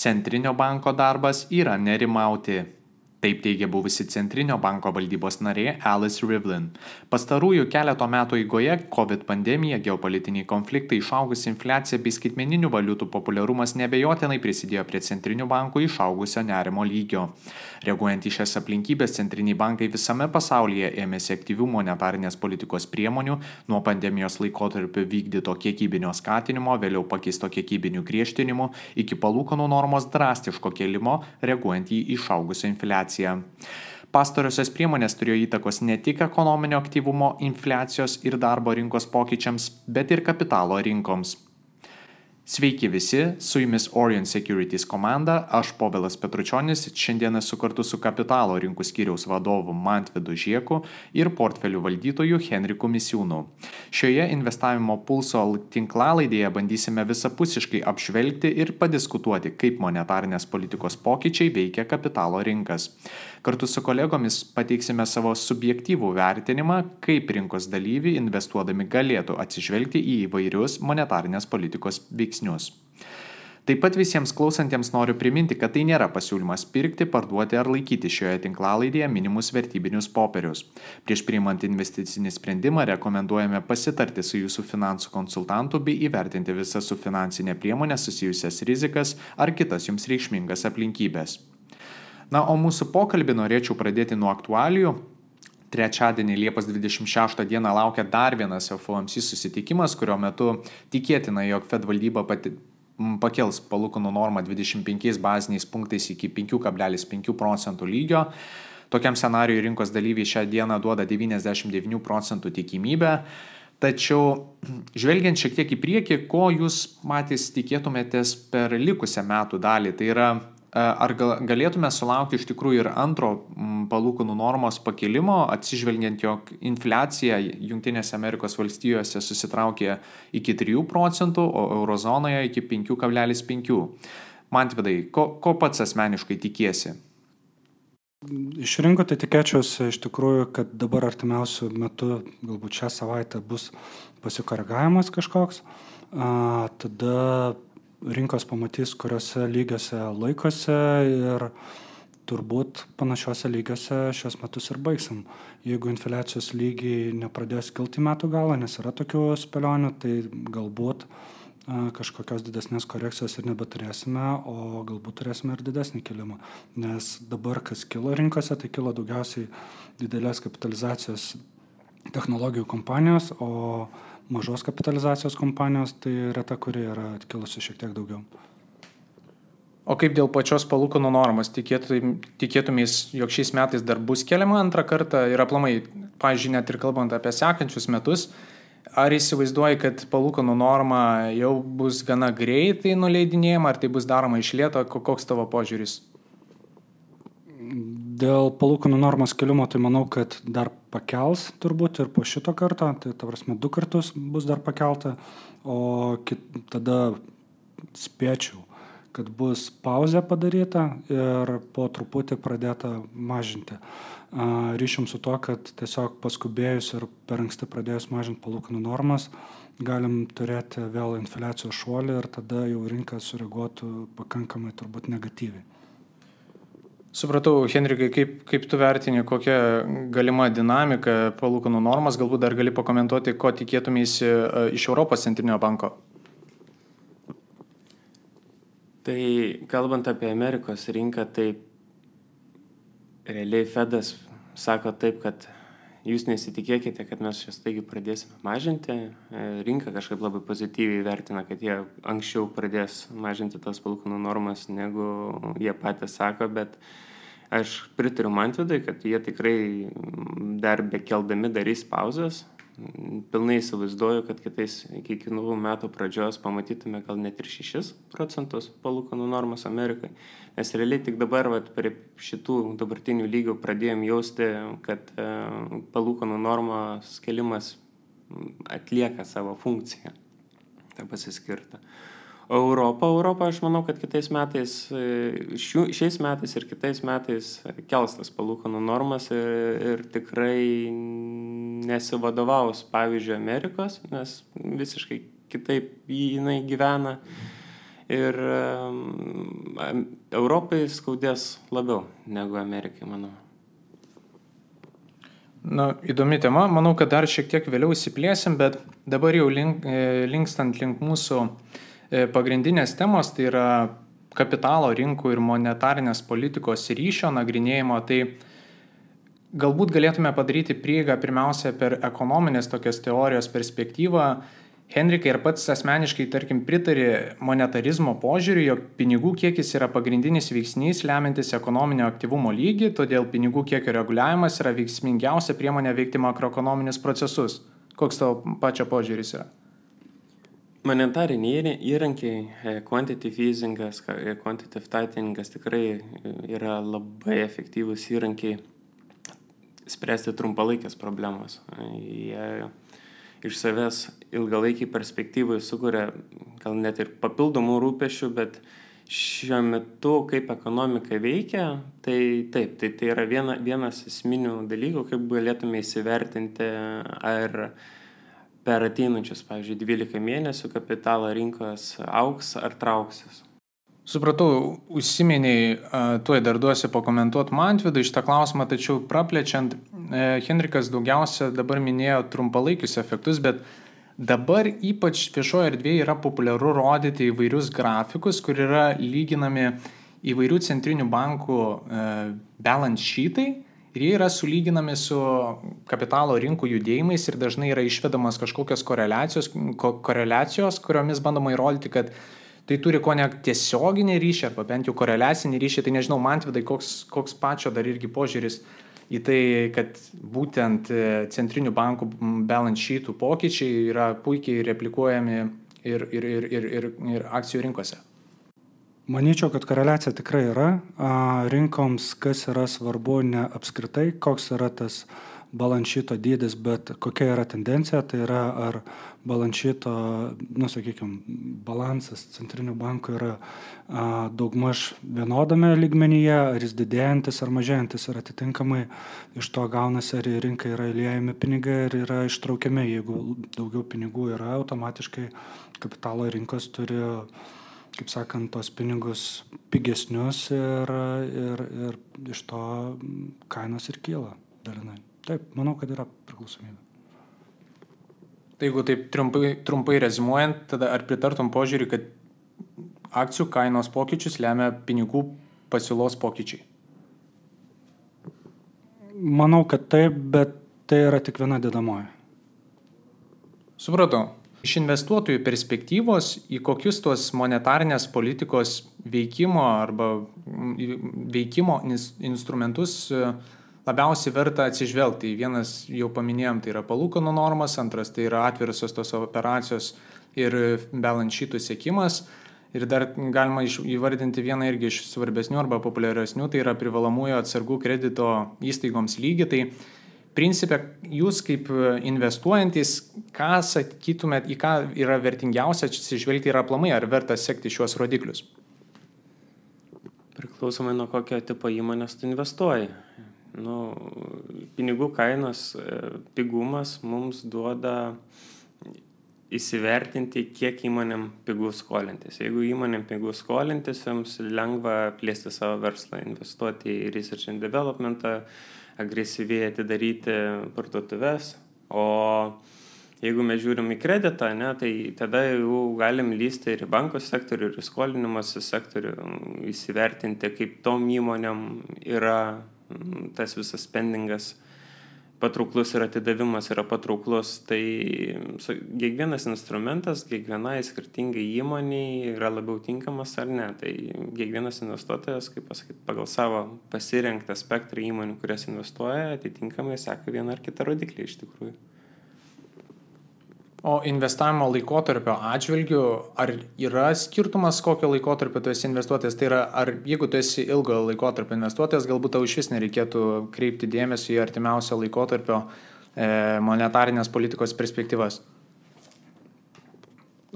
Centrinio banko darbas yra nerimauti. Taip teigia buvusi Centrinio banko valdybos narė Alice Rivlin. Pastarųjų keleto metų eigoje COVID pandemija, geopolitiniai konfliktai, išaugusi infliacija bei skaitmeninių valiutų populiarumas nebejotinai prisidėjo prie Centrinių bankų išaugusio nerimo lygio. Reaguojant į šias aplinkybės, centriniai bankai visame pasaulyje ėmėsi aktyvių monetarinės politikos priemonių nuo pandemijos laikotarpio vykdyto kiekybinio skatinimo, vėliau pakeisto kiekybinių griežtinimų iki palūkanų normos drastiško kelimo, reaguojant į išaugusią infliaciją infliaciją. Pastoriosios priemonės turėjo įtakos ne tik ekonominio aktyvumo, infliacijos ir darbo rinkos pokyčiams, bet ir kapitalo rinkoms. Sveiki visi, su jumis Orion Securities komanda, aš Povilas Petručionis, šiandien esu kartu su kapitalo rinkų skyriaus vadovu Mantvidu Žieku ir portfelių valdytoju Henriku Misiūnu. Šioje investavimo pulso tinklalaidėje bandysime visapusiškai apžvelgti ir padiskutuoti, kaip monetarnės politikos pokyčiai veikia kapitalo rinkas. Kartu su kolegomis pateiksime savo subjektyvų vertinimą, kaip rinkos dalyviai investuodami galėtų atsižvelgti į įvairius monetarnės politikos veiksnius. Taip pat visiems klausantiems noriu priminti, kad tai nėra pasiūlymas pirkti, parduoti ar laikyti šioje tinklalaidėje minimus vertybinius popierius. Prieš priimant investicinį sprendimą rekomenduojame pasitarti su jūsų finansų konsultantu bei įvertinti visas su finansinė priemonė susijusias rizikas ar kitas jums reikšmingas aplinkybės. Na, o mūsų pokalbį norėčiau pradėti nuo aktualijų. Trečiadienį Liepos 26 dieną laukia dar vienas FOMC susitikimas, kurio metu tikėtina, jog Fed valdyba pati, pakels palūkanų normą 25 baziniais punktais iki 5,5 procentų lygio. Tokiam scenariui rinkos dalyviai šią dieną duoda 99 procentų tikimybę. Tačiau žvelgiant šiek tiek į priekį, ko jūs patys tikėtumėtės per likusią metų dalį, tai yra Ar galėtume sulaukti iš tikrųjų ir antro palūkanų normos pakilimo, atsižvelgiant, jog infliacija Junktinėse Amerikos valstijose susitraukė iki 3 procentų, o eurozonoje iki 5,5. Mantvidai, ko, ko pats asmeniškai tikiesi? Iš rinkų tai tikėčiausi iš tikrųjų, kad dabar artimiausių metų, galbūt šią savaitę bus pasikoregavimas kažkoks. A, tada rinkos pamatys, kuriuose lygiuose laikosi ir turbūt panašiuose lygiuose šios metus ir baigsim. Jeigu infliacijos lygiai nepradės kilti metų galą, nes yra tokių spėlionių, tai galbūt kažkokios didesnės korekcijos ir nebeturėsime, o galbūt turėsime ir didesnį kilimą. Nes dabar, kas kilo rinkose, tai kilo daugiausiai didelės kapitalizacijos technologijų kompanijos, o mažos kapitalizacijos kompanijos tai yra ta, kuri yra atkilusi šiek tiek daugiau. O kaip dėl pačios palūkanų normos, tikėtumės, jog šiais metais dar bus keliama antrą kartą ir aplamai, pažiūrėjau, net ir kalbant apie sekančius metus, ar įsivaizduoji, kad palūkanų norma jau bus gana greitai nuleidinėjama, ar tai bus daroma iš lėto, koks tavo požiūris? Dėl palūkanų normos kelimo, tai manau, kad dar pakels turbūt ir po šito karto, tai ta prasme du kartus bus dar pakelta, o kit, tada spėčiau, kad bus pauzė padaryta ir po truputį pradėta mažinti. Ryšium su to, kad tiesiog paskubėjus ir per anksti pradėjus mažinti palūkanų normas, galim turėti vėl infliacijos šuolį ir tada jau rinka sureaguotų pakankamai turbūt negatyviai. Supratau, Henrikai, kaip, kaip tu vertini, kokia galima dinamika palūkanų normas, galbūt dar gali pakomentuoti, ko tikėtumėsi e, iš Europos centrinio banko. Tai kalbant apie Amerikos rinką, tai realiai Fedas sako taip, kad jūs nesitikėkite, kad mes čia staigiai pradėsime mažinti. E, rinka kažkaip labai pozityviai vertina, kad jie anksčiau pradės mažinti tos palūkanų normas, negu jie patys sako, bet aš pritariu Mantvidai, kad jie tikrai dar bekeldami darys pauzes. Pilnai įsivaizduoju, kad kitais iki kinų metų pradžios pamatytume gal net ir 6 procentus palūkanų normas Amerikai. Nes realiai tik dabar, vat, prie šitų dabartinių lygių pradėjom jausti, kad e, palūkanų normos kelimas atlieka savo funkciją, tą pasiskirtą. O Europą, Europą aš manau, kad kitais metais, e, šių, šiais metais ir kitais metais kels tas palūkanų normas ir, ir tikrai nesivadovaus, pavyzdžiui, Amerikos, nes visiškai kitaip jinai gyvena. ir Europai skaudės labiau negu Amerikai, manau. Na, įdomi tema, manau, kad dar šiek tiek vėliau įsiplėsim, bet dabar jau link, e, linkstant link mūsų e, pagrindinės temos, tai yra kapitalo rinkų ir monetarinės politikos ryšio nagrinėjimo, tai galbūt galėtume padaryti prieigą pirmiausia per ekonominės tokios teorijos perspektyvą, Henrikai ir pats asmeniškai, tarkim, pritarė monetarizmo požiūriu, jog pinigų kiekis yra pagrindinis veiksnys lemiantis ekonominio aktyvumo lygį, todėl pinigų kiekio reguliavimas yra veiksmingiausia priemonė veikti makroekonominius procesus. Koks tavo pačio požiūris yra? Monetariniai įrankiai, e, quantitative easingas, e, quantitative tighteningas tikrai e, yra labai efektyvūs įrankiai spręsti trumpalaikės problemos. Jie iš savęs ilgalaikiai perspektyvai sukuria gal net ir papildomų rūpešių, bet šiuo metu, kaip ekonomika veikia, tai taip, tai, tai yra viena, vienas esminių dalykų, kaip galėtume įsivertinti, ar per ateinančius, pavyzdžiui, 12 mėnesių kapitalo rinkos auks ar trauksis. Supratau, užsiminiai, tuoj dar duosiu pakomentuoti Mantvidui šitą klausimą, tačiau praplečiant, e, Henrikas daugiausia dabar minėjo trumpalaikius efektus, bet dabar ypač viešoje erdvėje yra populiaru rodyti įvairius grafikus, kur yra lyginami įvairių centrinių bankų e, balance sheetai ir jie yra sulyginami su kapitalo rinkų judėjimais ir dažnai yra išvedamas kažkokios koreliacijos, ko, koreliacijos kuriomis bandoma įrodyti, kad tai turi ko ne tiesioginį ryšį, arba bent jau koreliacinį ryšį, tai nežinau, man tvidai, koks, koks pačio dar irgi požiūris į tai, kad būtent e, centrinių bankų balance sheetų pokyčiai yra puikiai replikuojami ir, ir, ir, ir, ir, ir akcijų rinkose. Manyčiau, kad koreliacija tikrai yra. Rinkoms, kas yra svarbu, ne apskritai, koks yra tas balanšito dydis, bet kokia yra tendencija, tai yra ar balanšito, nu, sakykime, balansas centrinių bankų yra a, daugmaž vienodame lygmenyje, ar jis didėjantis ar mažėjantis ir atitinkamai iš to gaunasi, ar į rinką yra įliejami pinigai ir yra ištraukiami. Jeigu daugiau pinigų yra, automatiškai kapitalo rinkos turi kaip sakant, tos pinigus pigesnius ir, ir, ir iš to kainos ir kyla dalinai. Taip, manau, kad yra priklausomybė. Tai jeigu taip trumpai, trumpai rezimuojant, tada ar pritartum požiūrį, kad akcijų kainos pokyčius lemia pinigų pasiūlos pokyčiai? Manau, kad taip, bet tai yra tik viena dedamoji. Supratau. Iš investuotojų perspektyvos, į kokius tuos monetarnės politikos veikimo arba veikimo instrumentus uh, labiausiai verta atsižvelgti. Vienas jau paminėjom, tai yra palūkanų normas, antras tai yra atvirosios tos operacijos ir balance šitų sėkimas. Ir dar galima įvardinti vieną irgi iš svarbesnių arba populiaresnių, tai yra privalomųjų atsargų kredito įstaigoms lygį. Tai principė, jūs kaip investuojantis, ką sakytumėt, į ką yra vertingiausia atsižvelgti ir aplamai, ar verta sekti šiuos rodiklius? Priklausomai nuo kokio tipo įmonės tu investuoji nu, pinigų kainos e, pigumas mums duoda įsivertinti, kiek įmonėm pigų skolintis. Jeigu įmonėm pigų skolintis, jums lengva plėsti savo verslą, investuoti į research and developmentą, agresyviai atidaryti parduotuvės, o jeigu mes žiūrim į kreditą, ne, tai tada jau galim lysti ir į bankų sektorių, ir į skolinimosi sektorių, įsivertinti, kaip tom įmonėm yra tas visas spendingas patrauklus ir atidavimas yra patrauklus, tai kiekvienas instrumentas, kiekvienai skirtingai įmoniai yra labiau tinkamas ar ne. Tai kiekvienas investuotojas, kaip pasakyti, pagal savo pasirinktą spektrą įmonių, kurias investuoja, atitinkamai seka vieną ar kitą rodiklį iš tikrųjų. O investavimo laikotarpio atžvilgiu, ar yra skirtumas, kokio laikotarpio tu esi investuotojas? Tai yra, ar jeigu tu esi ilgo laikotarpio investuotojas, galbūt tau iš vis nereikėtų kreipti dėmesį į artimiausio laikotarpio e, monetarinės politikos perspektyvas?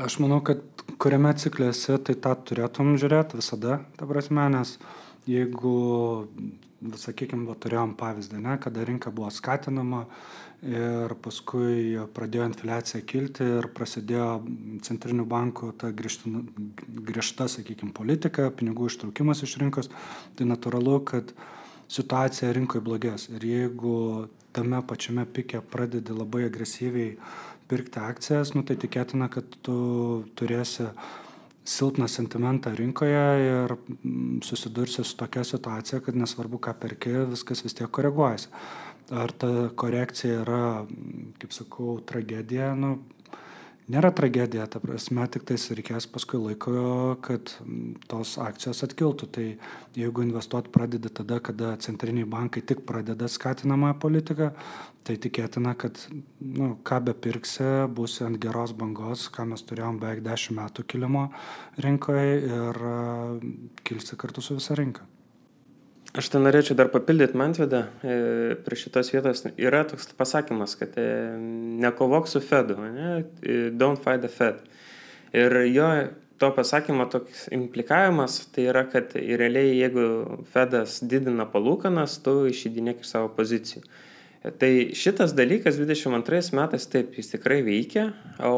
Aš manau, kad kuriame cikle esi, tai tą turėtum žiūrėti visada, ta prasme, nes jeigu, sakykime, turėjom pavyzdį, ne, kada rinka buvo skatinama ir paskui pradėjo infliacija kilti ir prasidėjo centrinių bankų ta griežta, griežta sakykime, politika, pinigų ištraukimas iš rinkos, tai natūralu, kad situacija rinkoje blogės. Ir jeigu tame pačiame pike pradedi labai agresyviai pirkti akcijas, nu, tai tikėtina, kad tu turėsi silpną sentimentą rinkoje ir mm, susidursi su tokia situacija, kad nesvarbu, ką perki, viskas vis tiek koreguojasi. Ar ta korekcija yra, kaip sakau, tragedija, nu, nėra tragedija, ta prasme, tik tais reikės paskui laiko, kad tos akcijos atkiltų. Tai jeigu investuoti pradedi tada, kada centriniai bankai tik pradeda skatinamąją politiką, tai tikėtina, kad nu, ką be pirksi, bus ant geros bangos, ką mes turėjom beveik 10 metų kilimo rinkoje ir kilsi kartu su visa rinka. Aš ten norėčiau dar papildyti Mantvidą e, prie šitos vietos. Yra toks pasakymas, kad e, nekovok su Fedu, ne? E, don't fight the Fed. Ir jo to pasakymo toks implikavimas tai yra, kad realiai jeigu Fedas didina palūkanas, tu išidinėk iš savo pozicijų. Tai šitas dalykas 22 metais taip jis tikrai veikia, o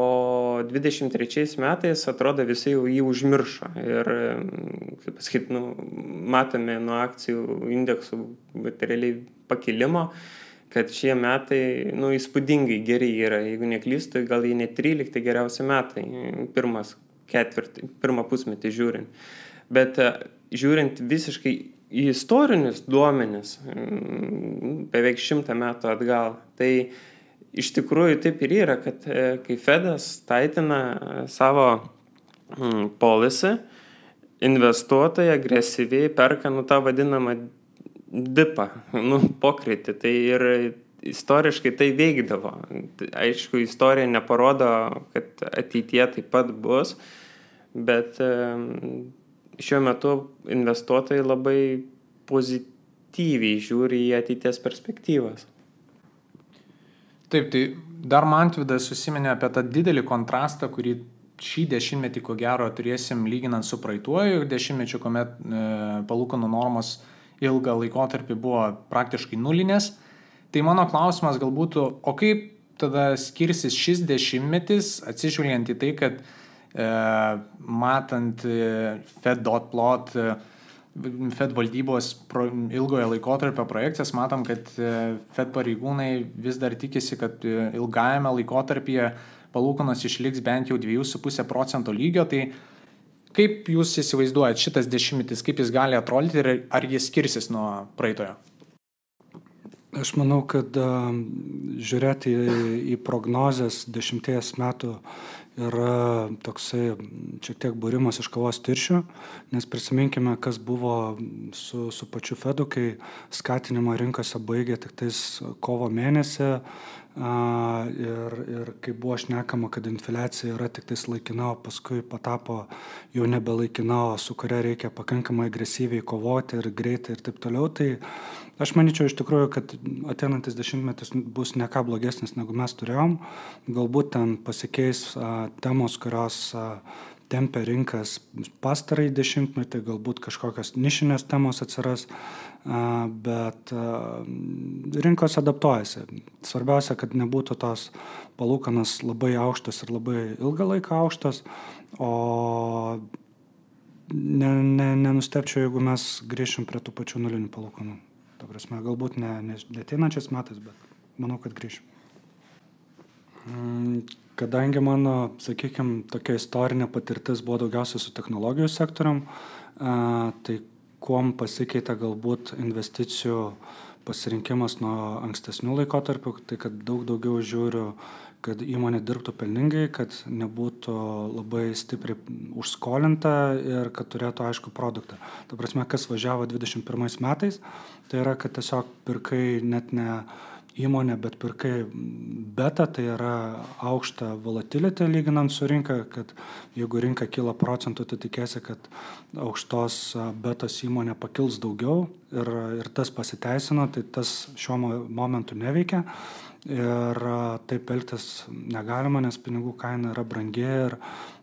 23 metais atrodo visi jau jį užmiršo. Ir, kaip pasakyti, nu, matome nuo akcijų indeksų realiai pakilimo, kad šie metai, nu, įspūdingai geri yra. Jeigu neklystu, gal jie net 13 geriausi metai, pirmas ketvirtį, pirmą pusmetį žiūrint. Bet žiūrint visiškai į istorinius duomenis beveik šimtą metų atgal, tai iš tikrųjų taip ir yra, kad e, kai Fedas taitina e, savo mm, policy, investuotojai agresyviai perka nu tą vadinamą dipą, nu, pokrytį. Tai ir istoriškai tai veikdavo. Aišku, istorija neparodo, kad ateitie taip pat bus, bet šiuo metu investuotojai labai pozityviai žiūri į ateities perspektyvas. Taip, tai dar Mantvidas susiminė apie tą didelį kontrastą, kurį šį dešimtmetį ko gero turėsim lyginant su praeituoju dešimtmečiu, kuomet e, palūkanų normos ilgą laikotarpį buvo praktiškai nulinės. Tai mano klausimas galbūt, o kaip tada skirsis šis dešimtmetis, atsižvelgiant į tai, kad E, matant e, Fed.plot, e, Fed valdybos ilgojo laikotarpio projekcijas, matom, kad Fed pareigūnai vis dar tikisi, kad ilgajame laikotarpyje palūkanos išliks bent jau 2,5 procento lygio. Tai kaip jūs įsivaizduojat šitas dešimtmetis, kaip jis gali atrodyti ir ar jis skirsis nuo praeitojo? Aš manau, kad žiūrėti į, prognozes dešimties metų yra toksai šiek tiek būrimas iš kavos tirščių, nes prisiminkime, kas buvo su, su pačiu Fedu, kai skatinimo rinkose baigė tik tais kovo mėnesį ir, ir kai buvo šnekama, kad infliacija yra tik tais laikina, o paskui patapo jau nebelaikina, su kuria reikia pakankamai agresyviai kovoti ir greitai ir taip toliau. Tai Aš manyčiau iš tikrųjų, kad ateinantis dešimtmetis bus ne ką blogesnis negu mes turėjom. Galbūt ten pasikeis a, temos, kurios a, tempia rinkas pastarai dešimtmetį, galbūt kažkokios nišinės temos atsiras, bet rinkos adaptuojasi. Svarbiausia, kad nebūtų tos palūkanas labai aukštos ir labai ilgą laiką aukštos, o ne, ne, nenustepčiau, jeigu mes grįšim prie tų pačių nulinių palūkanų. Ta prasme, galbūt ne, ne, ne ateinančiais metais, bet manau, kad grįšim. Mm, kadangi mano, sakykime, tokia istorinė patirtis buvo daugiausiai su technologijų sektorium, tai kuom pasikeitė galbūt investicijų pasirinkimas nuo ankstesnių laikotarpių, tai kad daug daugiau žiūriu kad įmonė dirbtų pelningai, kad nebūtų labai stipriai užskolinta ir kad turėtų aišku produktą. Ta prasme, kas važiavo 21 metais, tai yra, kad tiesiog pirkai net ne įmonė, bet pirkai beta, tai yra aukšta volatility lyginant su rinka, kad jeigu rinka kyla procentų, tai tikėsi, kad aukštos betos įmonė pakils daugiau ir, ir tas pasiteisino, tai tas šiuo momentu neveikia ir taip elgtis negalima, nes pinigų kaina yra brangi ir,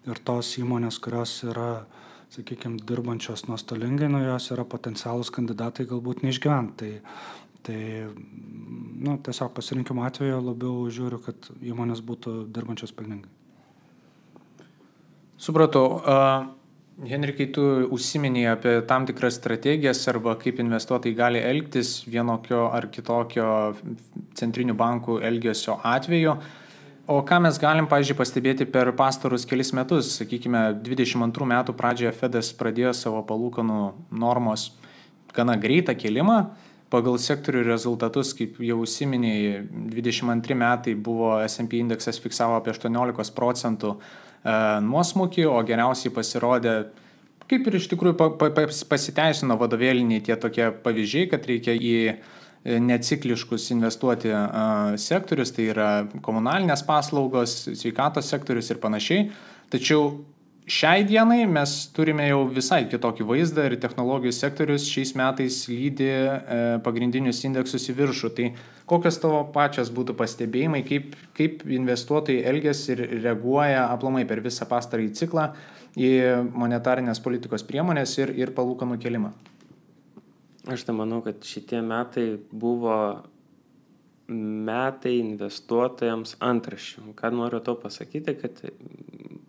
ir tos įmonės, kurios yra sakykime, dirbančios nuostolingai, nu jos yra potencialus kandidatai galbūt neišgyventi. Tai, tai nu, tiesiog pasirinkimo atveju labiau žiūriu, kad įmonės būtų dirbančios pelningai. Supratau. Uh... Henrikai, tu užsiminėjai apie tam tikras strategijas arba kaip investuotojai gali elgtis vienokio ar kitokio centrinių bankų elgesio atveju. O ką mes galim, pažiūrėjau, pastebėti per pastarus kelis metus? Sakykime, 22 metų pradžioje Fedas pradėjo savo palūkanų normos gana greitą kelimą. Pagal sektorių rezultatus, kaip jau užsiminėjai, 22 metai buvo SP indeksas fiksavo apie 18 procentų nuosmukį, o geriausiai pasirodė, kaip ir iš tikrųjų pasiteisino vadovėliniai tie tokie pavyzdžiai, kad reikia į e, necikliškus investuoti e, sektorius, tai yra komunalinės paslaugos, sveikatos sektorius ir panašiai. Tačiau šiai dienai mes turime jau visai kitokį vaizdą ir technologijų sektorius šiais metais lydi pagrindinius indeksus į viršų. Tai Kokios tavo pačios būtų pastebėjimai, kaip, kaip investuotojai elgesi ir reaguoja aplamai per visą pastarąjį ciklą į monetarinės politikos priemonės ir, ir palūkanų kelimą? Aš tai manau, kad šitie metai buvo metai investuotojams antraščių. Ką noriu to pasakyti, kad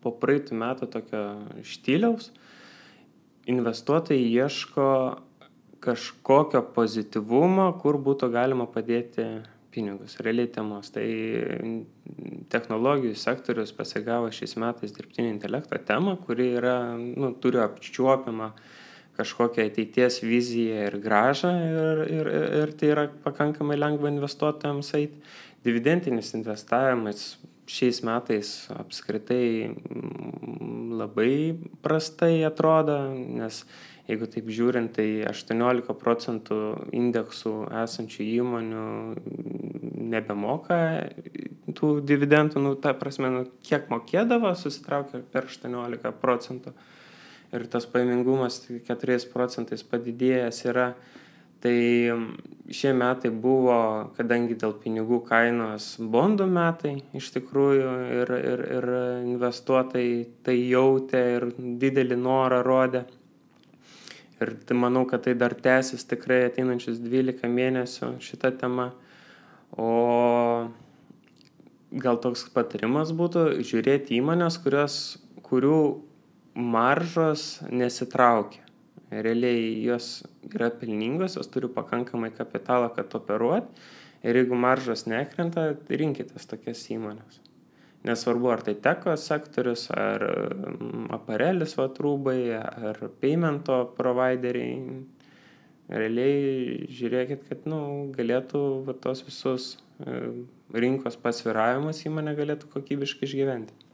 po praeitų metų tokio štiliaus investuotojai ieško kažkokio pozityvumo, kur būtų galima padėti pinigus, realiai temos. Tai technologijų sektorius pasigavo šiais metais dirbtinio intelekto temą, kuri yra, nu, turi apčiuopiamą kažkokią ateities viziją ir gražą ir, ir, ir tai yra pakankamai lengva investuotojams eiti. Dividentinis investavimas šiais metais apskritai labai prastai atrodo, nes jeigu taip žiūrint, tai 18 procentų indeksų esančių įmonių nebemoka tų dividendų, nu, ta prasme, nu, kiek mokėdavo, susitraukia per 18 procentų. Ir tas paimingumas 4 procentais padidėjęs yra. Tai šie metai buvo, kadangi dėl pinigų kainos bondų metai iš tikrųjų ir, ir, ir investuotojai tai jautė ir didelį norą rodė Ir tai manau, kad tai dar tęsis tikrai ateinančius 12 mėnesių šitą temą. O gal toks patarimas būtų žiūrėti įmonės, kurios, kurių maržos nesitraukia. Realiai jos yra pelningos, jos turi pakankamai kapitalą, kad operuot. Ir jeigu maržos nekrenta, rinkitės tokias įmonės. Nesvarbu, ar tai teko sektorius, ar mm, aparelis vatrūbai, ar paymento provideriai. Realiai žiūrėkit, kad nu, galėtų va, tos visus e, rinkos pasviravimus įmonė galėtų kokybiškai išgyventi.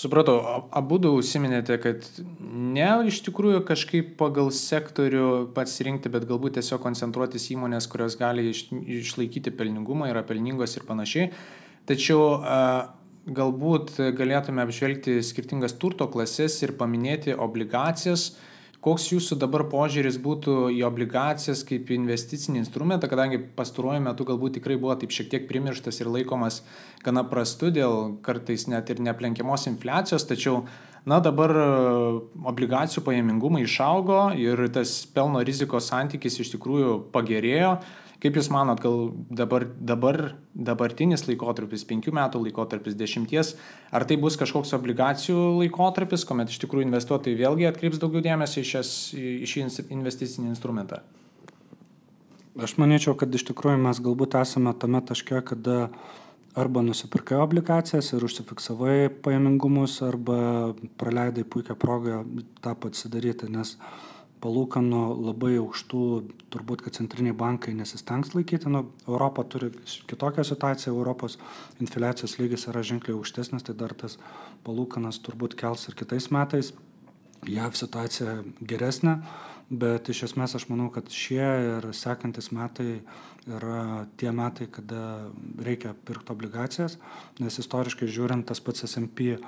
Supratau, abu du užsiminėte, kad ne iš tikrųjų kažkaip pagal sektorių pasirinkti, bet galbūt tiesiog koncentruotis įmonės, kurios gali iš, išlaikyti pelningumą, yra pelningos ir panašiai. Tačiau galbūt galėtume apžvelgti skirtingas turto klases ir paminėti obligacijas. Koks jūsų dabar požiūris būtų į obligacijas kaip investicinį instrumentą, kadangi pastaruoju metu galbūt tikrai buvo taip šiek tiek primirštas ir laikomas gana prastu dėl kartais net ir neplenkiamos infliacijos, tačiau na dabar obligacijų pajamingumai išaugo ir tas pelno rizikos santykis iš tikrųjų pagerėjo. Kaip Jūs manot, gal dabar, dabar dabartinis laikotarpis, penkių metų laikotarpis, dešimties, ar tai bus kažkoks obligacijų laikotarpis, kuomet iš tikrųjų investuotojai vėlgi atkreips daugiau dėmesio į, šias, į šį investicinį instrumentą? Aš manyčiau, kad iš tikrųjų mes galbūt esame tame taške, kada arba nusipirkai obligacijas ir užsifiksavai pajamingumus, arba praleidai puikią progą tą pasidaryti, nes uh, palūkanų labai aukštų turbūt, kad centriniai bankai nesistengs laikyti. Nu, Europa turi kitokią situaciją, Europos infliacijos lygis yra ženkliai aukštesnis, tai dar tas palūkanas turbūt kels ir kitais metais. JAV situacija geresnė, bet iš esmės aš manau, kad šie ir sekantis metai yra tie metai, kada reikia pirkti obligacijas, nes istoriškai žiūrint tas pats SMP,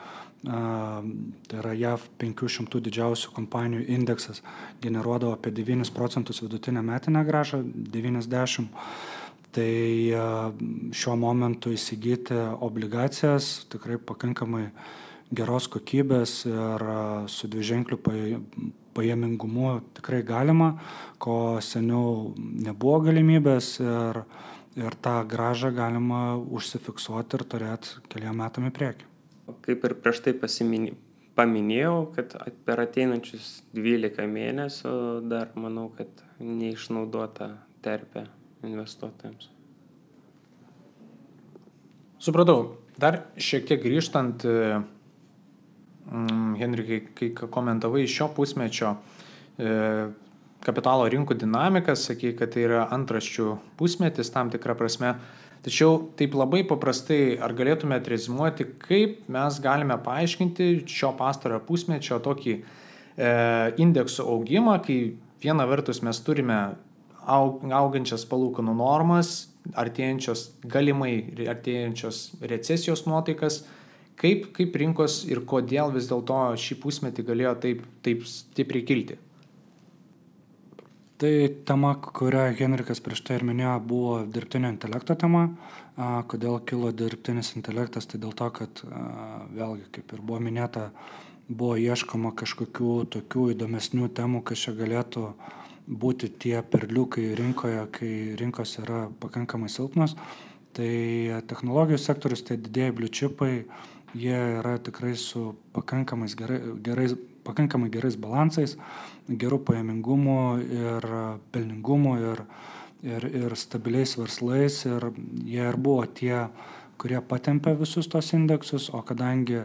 tai yra JAV 500 didžiausių kompanijų indeksas, generuodavo apie 9 procentus vidutinę metinę gražą, 90. Tai šiuo momentu įsigyti obligacijas tikrai pakankamai geros kokybės ir su dviženkliu pajamingumu tikrai galima, ko seniau nebuvo galimybės ir, ir tą gražą galima užsifiksuoti ir turėti keliam metam į priekį. Kaip ir prieš tai pasiminė, paminėjau, kad per ateinančius 12 mėnesių dar manau, kad neišnaudota terpė investuotojams. Supratau. Dar šiek tiek grįžtant Mm, Henrikai, kai komentavai šio pusmečio e, kapitalo rinkų dinamiką, sakai, kad tai yra antraščių pusmetis tam tikrą prasme. Tačiau taip labai paprastai, ar galėtumėte rezimuoti, kaip mes galime paaiškinti šio pastarojo pusmečio tokį e, indeksų augimą, kai viena vertus mes turime aug, augančias palūkanų normas, artėjančios galimai artėjančios recesijos nuotaikas, Kaip, kaip rinkos ir kodėl vis dėlto šį pusmetį galėjo taip, taip stipriai kilti? Tai tema, kurią Henrikas prieš tai ir minėjo, buvo dirbtinio intelekto tema. Kodėl kilo dirbtinis intelektas? Tai dėl to, kad vėlgi, kaip ir buvo minėta, buvo ieškoma kažkokių tokių įdomesnių temų, kas čia galėtų būti tie perliukai rinkoje, kai rinkos yra pakankamai silpnos. Tai technologijų sektorius, tai didėjai bliučipai, jie yra tikrai su pakankamais gerai, gerais, pakankamai gerais balansais, gerų pajamingumų ir pelningumų ir, ir, ir stabiliais verslais ir jie ir buvo tie, kurie patempė visus tos indeksus, o kadangi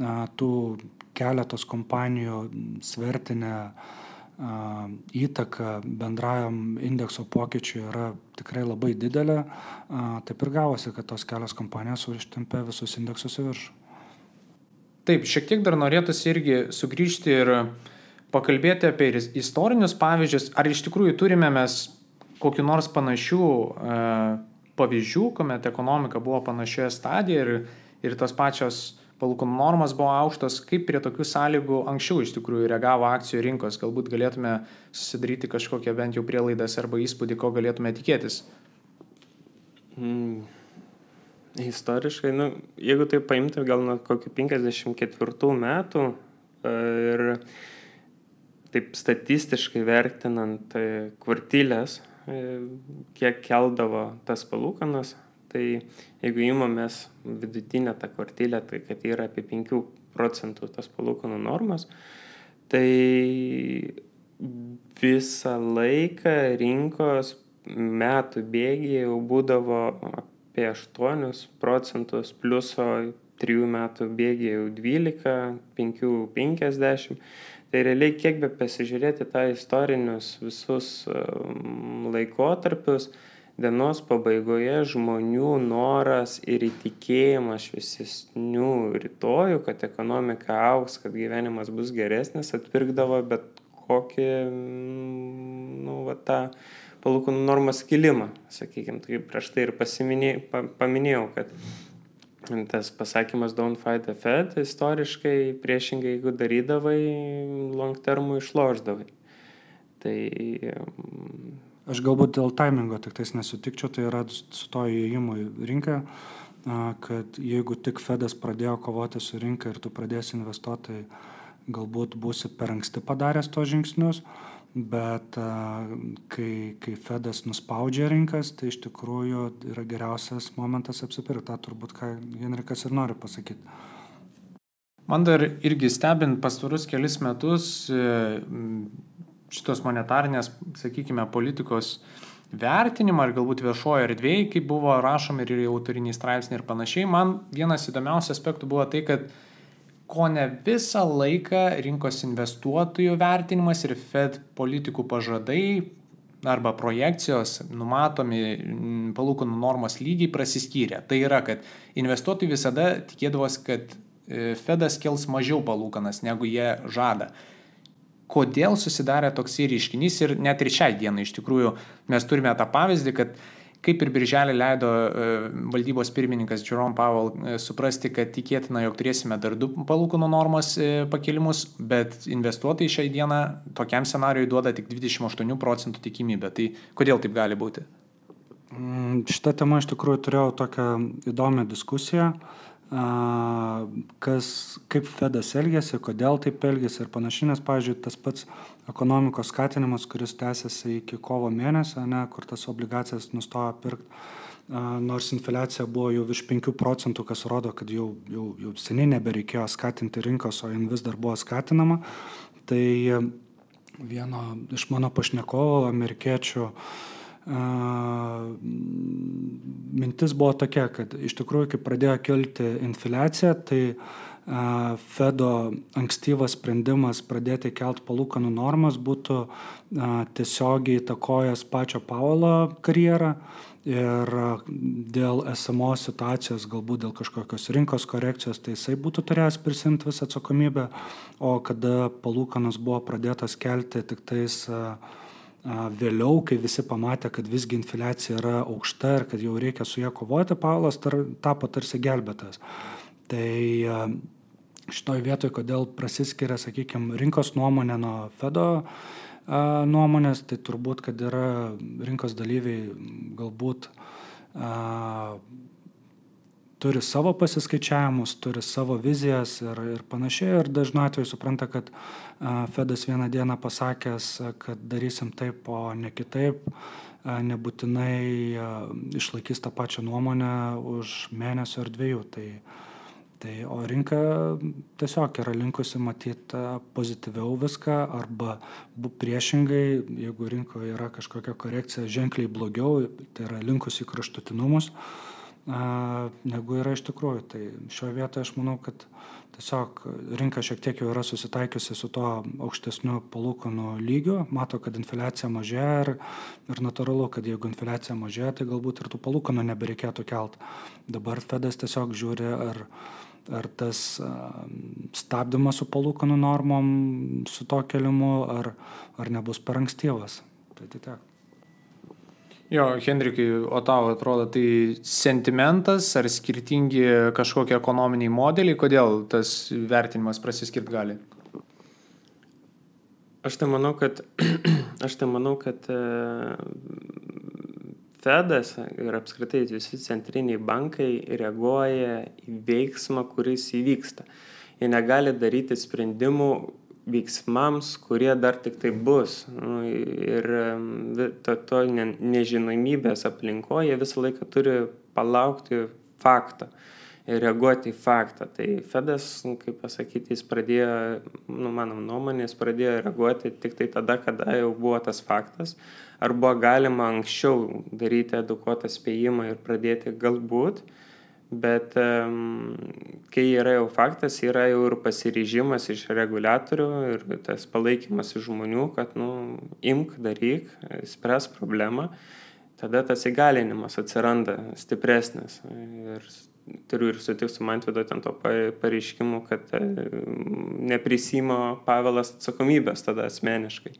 na, tų keletos kompanijų svertinė įtaka bendrajam indekso pokyčiui yra tikrai labai didelė, taip ir gavosi, kad tos kelios kompanijos užtempė visus indeksus į viršų. Taip, šiek tiek dar norėtųsi irgi sugrįžti ir pakalbėti apie istorinius pavyzdžius. Ar iš tikrųjų turime mes kokiu nors panašių e, pavyzdžių, kuomet ekonomika buvo panašioje stadijoje ir, ir tos pačios palūkanų normos buvo aukštos, kaip prie tokių sąlygų anksčiau iš tikrųjų reagavo akcijų rinkos. Galbūt galėtume susidaryti kažkokią bent jau prielaidas arba įspūdį, ko galėtume tikėtis. Mm. Istoriškai, nu, jeigu tai paimti gal nuo kokių 54 metų e, ir taip statistiškai vertinant tai kvartilės, e, kiek keldavo tas palūkanas, tai jeigu įmamės vidutinę tą kvartilę, tai kad yra apie 5 procentų tas palūkanų normas, tai visą laiką rinkos metų bėgiai jau būdavo apie 8 procentus, pliuso 3 metų bėgiai jau 12, 5 50. Tai realiai kiek be pasižiūrėti tą istorinius visus um, laikotarpius, dienos pabaigoje žmonių noras ir įtikėjimas šviesesnių rytojų, kad ekonomika auks, kad gyvenimas bus geresnis, atpirkdavo bet kokį, mm, nu, va, tą palūkanų normos kilimą, sakykime, tai prieš tai ir pa, paminėjau, kad tas pasakymas don't fight the Fed istoriškai priešingai, jeigu darydavai, long termų išloždavai. Tai... Aš galbūt dėl taimingo tik tais nesutikčiau, tai yra su to įėjimu į rinką, kad jeigu tik Fedas pradėjo kovoti su rinka ir tu pradėsi investuoti, galbūt būsi per anksti padaręs tos žingsnius bet kai, kai Fedas nuspaudžia rinkas, tai iš tikrųjų yra geriausias momentas apsipirkti. Ta turbūt, ką Henrikas ir nori pasakyti. Man dar irgi stebint pastarus kelis metus e, šitos monetarnės, sakykime, politikos vertinimą ir galbūt viešojo erdvėje, kaip buvo rašomi ir autoriniai straipsniai ir panašiai, man vienas įdomiausių aspektų buvo tai, kad ko ne visą laiką rinkos investuotojų vertinimas ir Fed politikų pažadai arba projekcijos numatomi mm, palūkanų normos lygiai prasiskyrė. Tai yra, kad investuotojai visada tikėdavosi, kad e, Fedas kels mažiau palūkanas, negu jie žada. Kodėl susidarė toks įryškinys ir net ir šiai dienai iš tikrųjų mes turime tą pavyzdį, kad Kaip ir birželį leido e, valdybos pirmininkas Jerome Powell e, suprasti, kad tikėtina, jog turėsime dar du palūkanų normos e, pakelimus, bet investuotojai šią dieną tokiam scenariui duoda tik 28 procentų tikimybę. Tai kodėl taip gali būti? Mm, šitą temą iš tikrųjų turėjau tokią įdomią diskusiją kas, kaip Fedas elgėsi, kodėl taip elgėsi ir panašiai, nes, pavyzdžiui, tas pats ekonomikos skatinimas, kuris tęsiasi iki kovo mėnesio, ne, kur tas obligacijas nustojo pirkti, nors infliacija buvo jau virš 5 procentų, kas rodo, kad jau, jau, jau seniai nebereikėjo skatinti rinkos, o jin vis dar buvo skatinama. Tai vieno iš mano pašnekovų, amerikiečių, mintis buvo tokia, kad iš tikrųjų, kai pradėjo kilti infliacija, tai Fedo ankstyvas sprendimas pradėti kelt palūkanų normas būtų tiesiogiai įtakojęs pačio Paulo karjerą ir dėl esamos situacijos, galbūt dėl kažkokios rinkos korekcijos, tai jisai būtų turėjęs prisimti visą atsakomybę, o kada palūkanos buvo pradėtos kelti tik tais vėliau, kai visi pamatė, kad visgi infliacija yra aukšta ir kad jau reikia su ją kovoti, Paulas tar, tapo tarsi gelbėtas. Tai šitoje vietoje, kodėl prasiskiria, sakykime, rinkos nuomonė nuo Fedo nuomonės, tai turbūt, kad yra rinkos dalyviai galbūt turi savo pasiskaičiavimus, turi savo vizijas ir, ir panašiai. Ir dažnu atveju supranta, kad Fedas vieną dieną pasakęs, kad darysim taip, o ne kitaip, nebūtinai išlaikys tą pačią nuomonę už mėnesio ar dviejų. Tai, tai, o rinka tiesiog yra linkusi matyti pozityviau viską arba priešingai, jeigu rinkoje yra kažkokia korekcija ženkliai blogiau, tai yra linkusi į kraštutinumus negu yra iš tikrųjų. Tai šioje vietoje aš manau, kad tiesiog rinka šiek tiek jau yra susitaikiusi su to aukštesniu palūkanų lygiu, mato, kad infliacija mažėja ir, ir natūralu, kad jeigu infliacija mažėja, tai galbūt ir tų palūkanų nebereikėtų kelt. Dabar Fedas tiesiog žiūri, ar, ar tas stabdymas su palūkanų normom, su to kelimu, ar, ar nebus per ankstyvas. Tai tiek. Jo, Henrikai, o tau atrodo tai sentimentas ar skirtingi kažkokie ekonominiai modeliai, kodėl tas vertinimas prasiskirt gali? Aš tai manau, kad, aš tai manau, kad e, Fedas ir apskritai visi centriniai bankai reaguoja į veiksmą, kuris įvyksta. Jie negali daryti sprendimų veiksmams, kurie dar tik tai bus. Nu, ir to, to ne, nežinomybės aplinkoje visą laiką turi palaukti faktą ir reaguoti į faktą. Tai Fedas, nu, kaip pasakyti, jis pradėjo, nu, mano nuomonė, jis pradėjo reaguoti tik tai tada, kada jau buvo tas faktas. Ar buvo galima anksčiau daryti edukuotą spėjimą ir pradėti galbūt, Bet um, kai yra jau faktas, yra jau ir pasiryžimas iš reguliatorių ir tas palaikymas iš žmonių, kad, nu, imk, daryk, spręs problemą, tada tas įgalinimas atsiranda stipresnis. Ir turiu ir sutikti su Mantvido ten to pareiškimu, kad neprisimo Pavelas atsakomybės tada asmeniškai.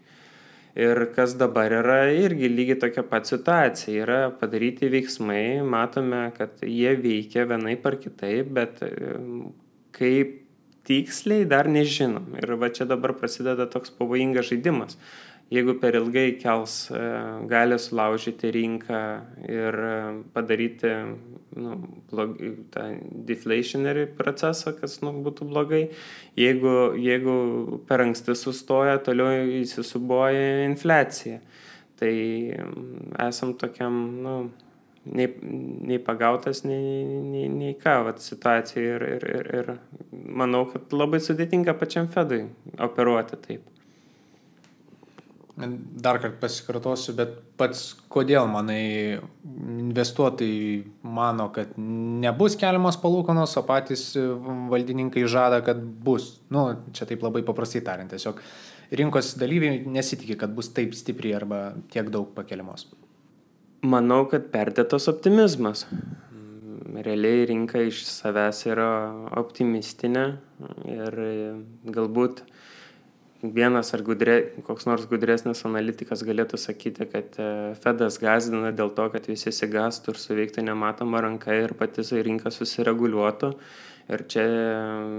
Ir kas dabar yra irgi lygiai tokia pat situacija. Yra padaryti veiksmai, matome, kad jie veikia vienaip ar kitaip, bet kaip tiksliai dar nežinom. Ir va čia dabar prasideda toks pavojingas žaidimas jeigu per ilgai kels, e, gali sulaužyti rinką ir e, padaryti nu, blog, tą deflationary procesą, kas nu, būtų blogai. Jeigu, jeigu per anksti sustoja, toliau įsisuboja infliacija. Tai mm, esam tokiam, nu, nei, nei pagautas, nei, nei, nei ką, vat, situacija ir, ir, ir, ir manau, kad labai sudėtinga pačiam Fedui operuoti taip. Dar kartą pasikartosiu, bet pats kodėl manai investuotojai mano, kad nebus keliamos palūkanos, o patys valdininkai žada, kad bus. Nu, čia taip labai paprastai tariant, tiesiog rinkos dalyviai nesitikė, kad bus taip stipriai arba tiek daug pakeliamos. Manau, kad perdėtas optimizmas. Realiai rinka iš savęs yra optimistinė ir galbūt uh, vienas ar gudre, koks nors gudresnis analitikas galėtų sakyti, kad e, Fedas gazdina dėl to, kad visi įsigastų ir suveiktų nematoma ranka ir pati rinka susireguliuotų. Ir čia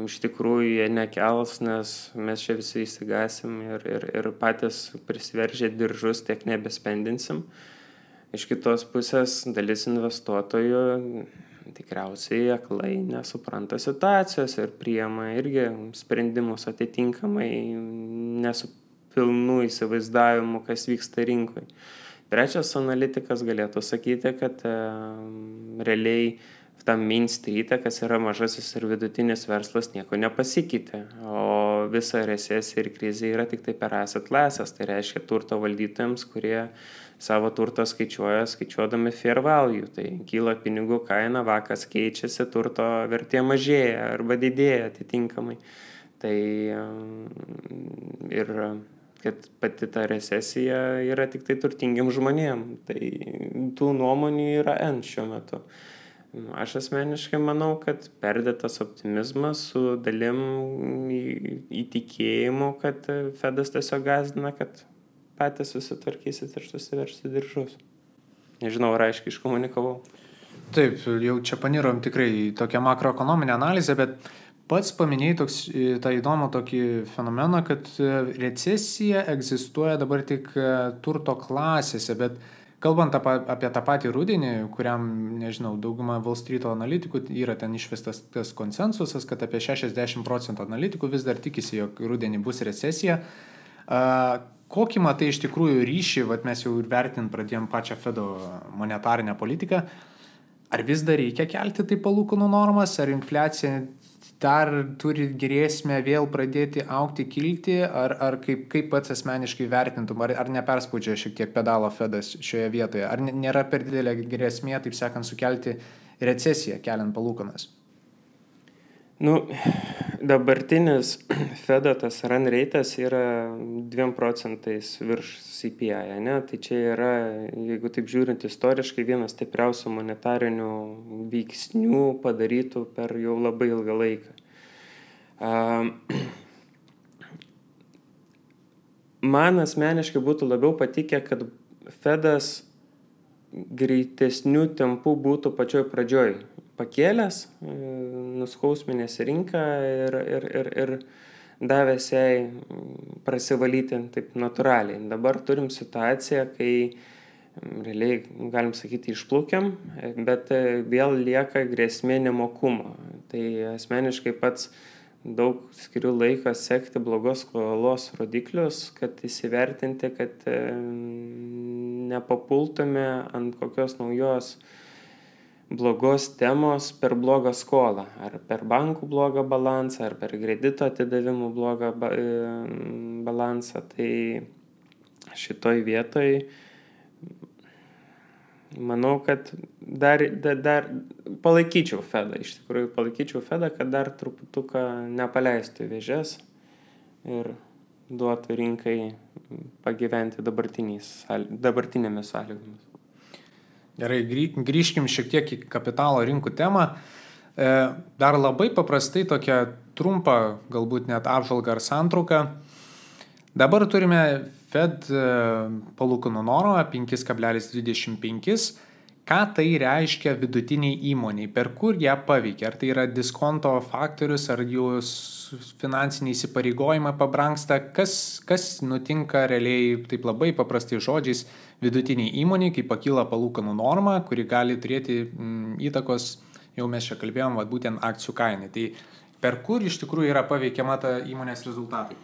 iš tikrųjų jie nekels, nes mes čia visi įsigasim ir, ir, ir patys prisiveržę diržus tiek nebespendinsim. Iš kitos pusės dalis investuotojų tikriausiai aklai nesupranta situacijos ir priema irgi sprendimus atitinkamai nesu pilnu įsivaizdavimu, kas vyksta rinkoje. Trečias analitikas galėtų sakyti, kad e, realiai tam Main Street, kas yra mažasis ir vidutinis verslas, nieko nepasikeitė. O visa recesija ir krizė yra tik tai per asset classes. Tai reiškia turto valdytojams, kurie savo turtą skaičiuoja, skaičiuodami fair value. Tai kyla pinigų kaina, vakas keičiasi, turto vertė mažėja arba didėja atitinkamai. Tai ir kad pati ta recesija yra tik tai turtingiam žmonėm. Tai tų nuomonių yra N šiuo metu. Aš asmeniškai manau, kad perdėtas optimizmas su dalim įtikėjimu, kad Fedas tiesiog gazdina, kad patys susitvarkysit ir susiversit diržus. Nežinau, ar aiškiai iškomunikavau. Taip, jau čia panirom tikrai tokią makroekonominę analizę, bet pats paminėjai toks, tą įdomų tokį fenomeną, kad recesija egzistuoja dabar tik turto klasėse, bet Kalbant apie, tą patį rudenį, kuriam, nežinau, dauguma Wall Street analitikų yra ten išvestas tas konsensusas, kad apie 60 procentų analitikų vis dar tikisi, jog rudenį bus recesija. Kokį matai iš tikrųjų ryšį, vat mes jau ir vertint pradėjom pačią Fedo monetarinę politiką, ar vis dar reikia kelti tai palūkanų normas, ar infliacija dar turi grėsmę vėl pradėti aukti, kilti, ar, ar kaip, kaip pats asmeniškai vertintum, ar, ar neperspaudžia šiek tiek pedalo Fedas šioje vietoje, ar nėra per didelė grėsmė, taip sakant, sukelti recesiją, keliant palūkanas? Nu, dabartinis Fedo tas run reitas yra 2 procentais virš CPI, ne? tai čia yra, jeigu taip žiūrint istoriškai, vienas stipriausių monetarinių veiksnių padarytų per jau labai ilgą laiką. Man asmeniškai būtų labiau patikę, kad Fedas greitesnių tempų būtų pačioj pradžioj pakėlęs, e, nuskausminės rinką ir, ir, ir, ir davęs jai prasivalyti taip natūraliai. Dabar turim situaciją, kai realiai, galim sakyti, išplūkiam, bet e, vėl lieka grėsmė nemokumo. Tai asmeniškai pats daug skiriu laiką sekti blogos skolos rodiklius, kad įsivertinti, kad e, nepapultume ant kokios naujos blogos temos per blogą skolą, ar per bankų blogą balansą, ar per kredito atidavimų blogą ba e, balansą. Tai šitoj vietoj manau, kad dar, dar, dar palaikyčiau Fedą, iš tikrųjų palaikyčiau Fedą, kad dar truputuką nepaleistų vėžės ir duotų rinkai pagyventi dabartinėmis sąlygomis. Gerai, grįžkim šiek tiek į kapitalo rinkų temą. E, dar labai paprastai tokia trumpa, galbūt net apžvalga ar santrauka. Dabar turime Fed e, palūkanų normą 5,25. Ką tai reiškia vidutiniai įmoniai, per kur ją paveikia? Ar tai yra diskonto faktorius, ar jūs finansiniai įsipareigojimai pabranksta? Kas, kas nutinka realiai, taip labai paprastai žodžiais, vidutiniai įmoniai, kai pakyla palūkanų norma, kuri gali turėti mm, įtakos, jau mes čia kalbėjom, va, būtent akcijų kainai. Tai per kur iš tikrųjų yra paveikiama ta įmonės rezultatai?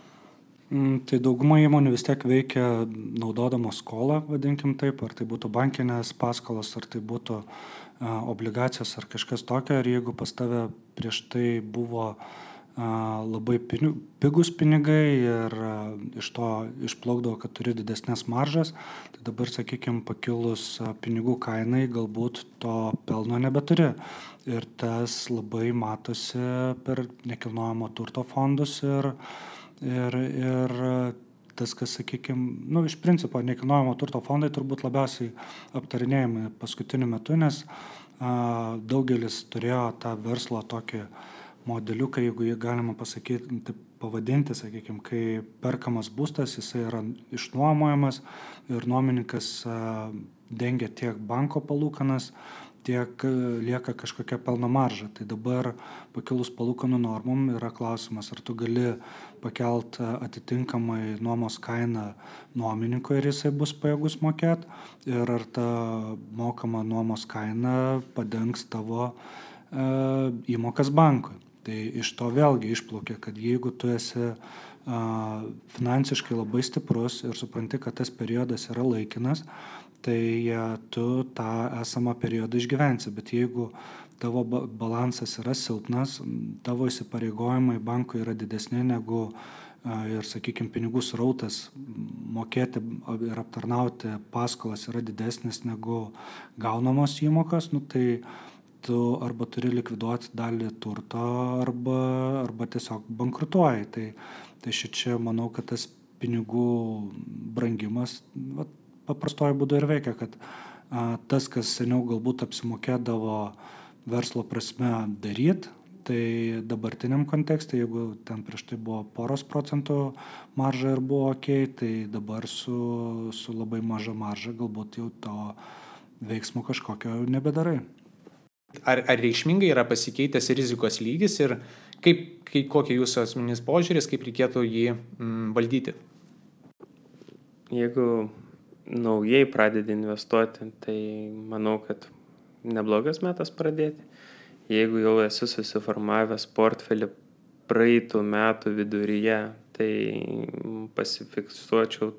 Mm, tai dauguma įmonių vis tiek veikia naudodamos skolą, vadinkim taip, ar tai būtų bankinės paskolos, ar tai būtų a, obligacijos ar kažkas tokio, ir jeigu pas tave prieš tai buvo a, labai pigus pinigai ir iš to išplaukdavo, kad turi didesnės maržas, tai dabar, sakykime, pakilus pinigų kainai galbūt to pelno nebeturi. Ir tas labai matosi per nekilnojamo turto fondus ir, ir, ir tas, kas, sakykime, nu, iš principo nekilnojamo turto fondai turbūt labiausiai aptarinėjami paskutiniu metu, nes a, daugelis turėjo tą verslo tokį modeliuką, jeigu jį galima pasakyti, taip pavadinti, sakykime, kai perkamas būstas, jisai yra išnuomojamas ir nuomininkas dengia tiek banko palūkanas, tiek lieka kažkokia pelno marža. Tai dabar pakilus palūkanų normom yra klausimas, ar tu gali pakelt atitinkamai nuomos kainą nuomininkui ir jisai bus pajėgus mokėti ir ar ta mokama nuomos kaina padengs tavo e, įmokas bankui. Tai iš to vėlgi išplaukia, kad jeigu tu esi finansiškai labai stiprus ir supranti, kad tas periodas yra laikinas, tai tu tą esamą periodą išgyvensi. Bet jeigu tavo balansas yra silpnas, tavo įsipareigojimai bankui yra didesni negu ir, sakykime, pinigų srautas mokėti ir aptarnauti paskolas yra didesnis negu gaunamos įmokos, nu, tai tu arba turi likviduoti dalį turto, arba, arba tiesiog bankrutuoji. Tai, tai šičia manau, kad tas pinigų brangimas, va, paprastuoju būdu ir veikia, kad a, tas, kas seniau galbūt apsimokėdavo verslo prasme daryti, tai dabartiniam kontekste, jeigu ten prieš tai buvo poros procentų marža ir buvo ok, tai dabar su, su labai maža marža galbūt jau to veiksmo kažkokio nebedarai. Ar, ar reikšmingai yra pasikeitęs rizikos lygis ir kaip, kaip, kokia jūsų asmeninis požiūris, kaip reikėtų jį mm, valdyti? Jeigu naujai pradedi investuoti, tai manau, kad neblogas metas pradėti. Jeigu jau esi susiformavęs portfelį praeitų metų viduryje, tai pasifiksuočiau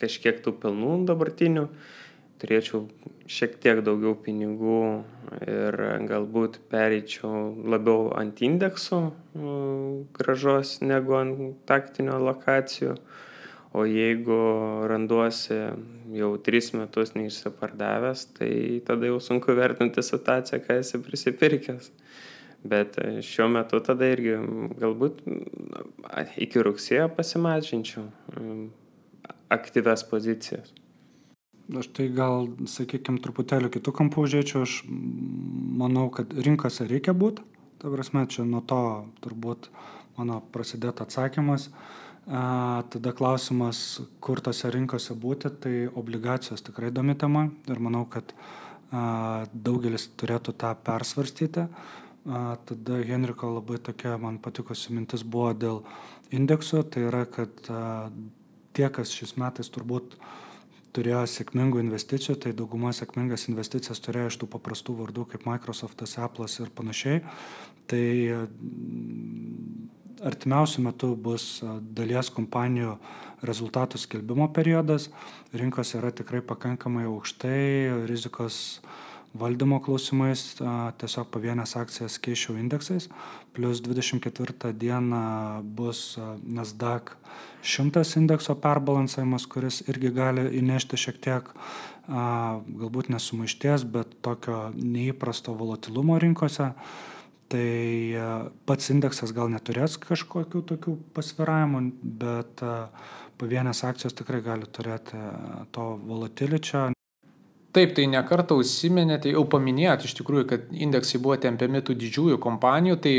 kažkiek tų pelnų dabartinių, turėčiau šiek tiek daugiau pinigų ir galbūt pereičiau labiau ant indeksų gražos negu ant taktinių lokacijų. O jeigu randuosi jau tris metus neišsipardavęs, tai tada jau sunku vertinti situaciją, ką esi prisipirkęs. Bet šiuo metu tada irgi galbūt iki rugsėjo pasimažinčiau aktyves pozicijas. Aš tai gal, sakykime, truputėlį kitų kampų žiūrėčiau, aš manau, kad rinkose reikia būti. Ta prasme, čia nuo to turbūt mano prasidėtų atsakymas. Uh, Tada klausimas, kur tose rinkose būti, tai obligacijos tikrai įdomi tema ir manau, kad daugelis turėtų tą persvarstyti. Tada Henriko labai tokia man patikusi mintis buvo dėl indeksų, tai yra, kad tie, kas šis metais turbūt turėjo sėkmingų investicijų, tai dauguma sėkmingas investicijas turėjo iš tų paprastų vardų kaip Microsoftas, Apple'as ir panašiai. Tai artimiausiu metu bus dalies kompanijų rezultatų skelbimo periodas. Rinkos yra tikrai pakankamai aukštai, rizikos valdymo klausimais tiesiog pavienės akcijas keičiau indeksais. Plus 24 dieną bus Nasdaq 100 indekso perbalansavimas, kuris irgi gali įnešti šiek tiek galbūt nesumaišties, bet tokio neįprasto volatilumo rinkose tai e, pats indeksas gal neturės kažkokių tokių pasviravimų, bet e, pavienės akcijos tikrai gali turėti e, to volatiličio. Taip, tai nekartą užsiminėte, jau paminėjot iš tikrųjų, kad indeksai buvo tempiami tų didžiųjų kompanijų, tai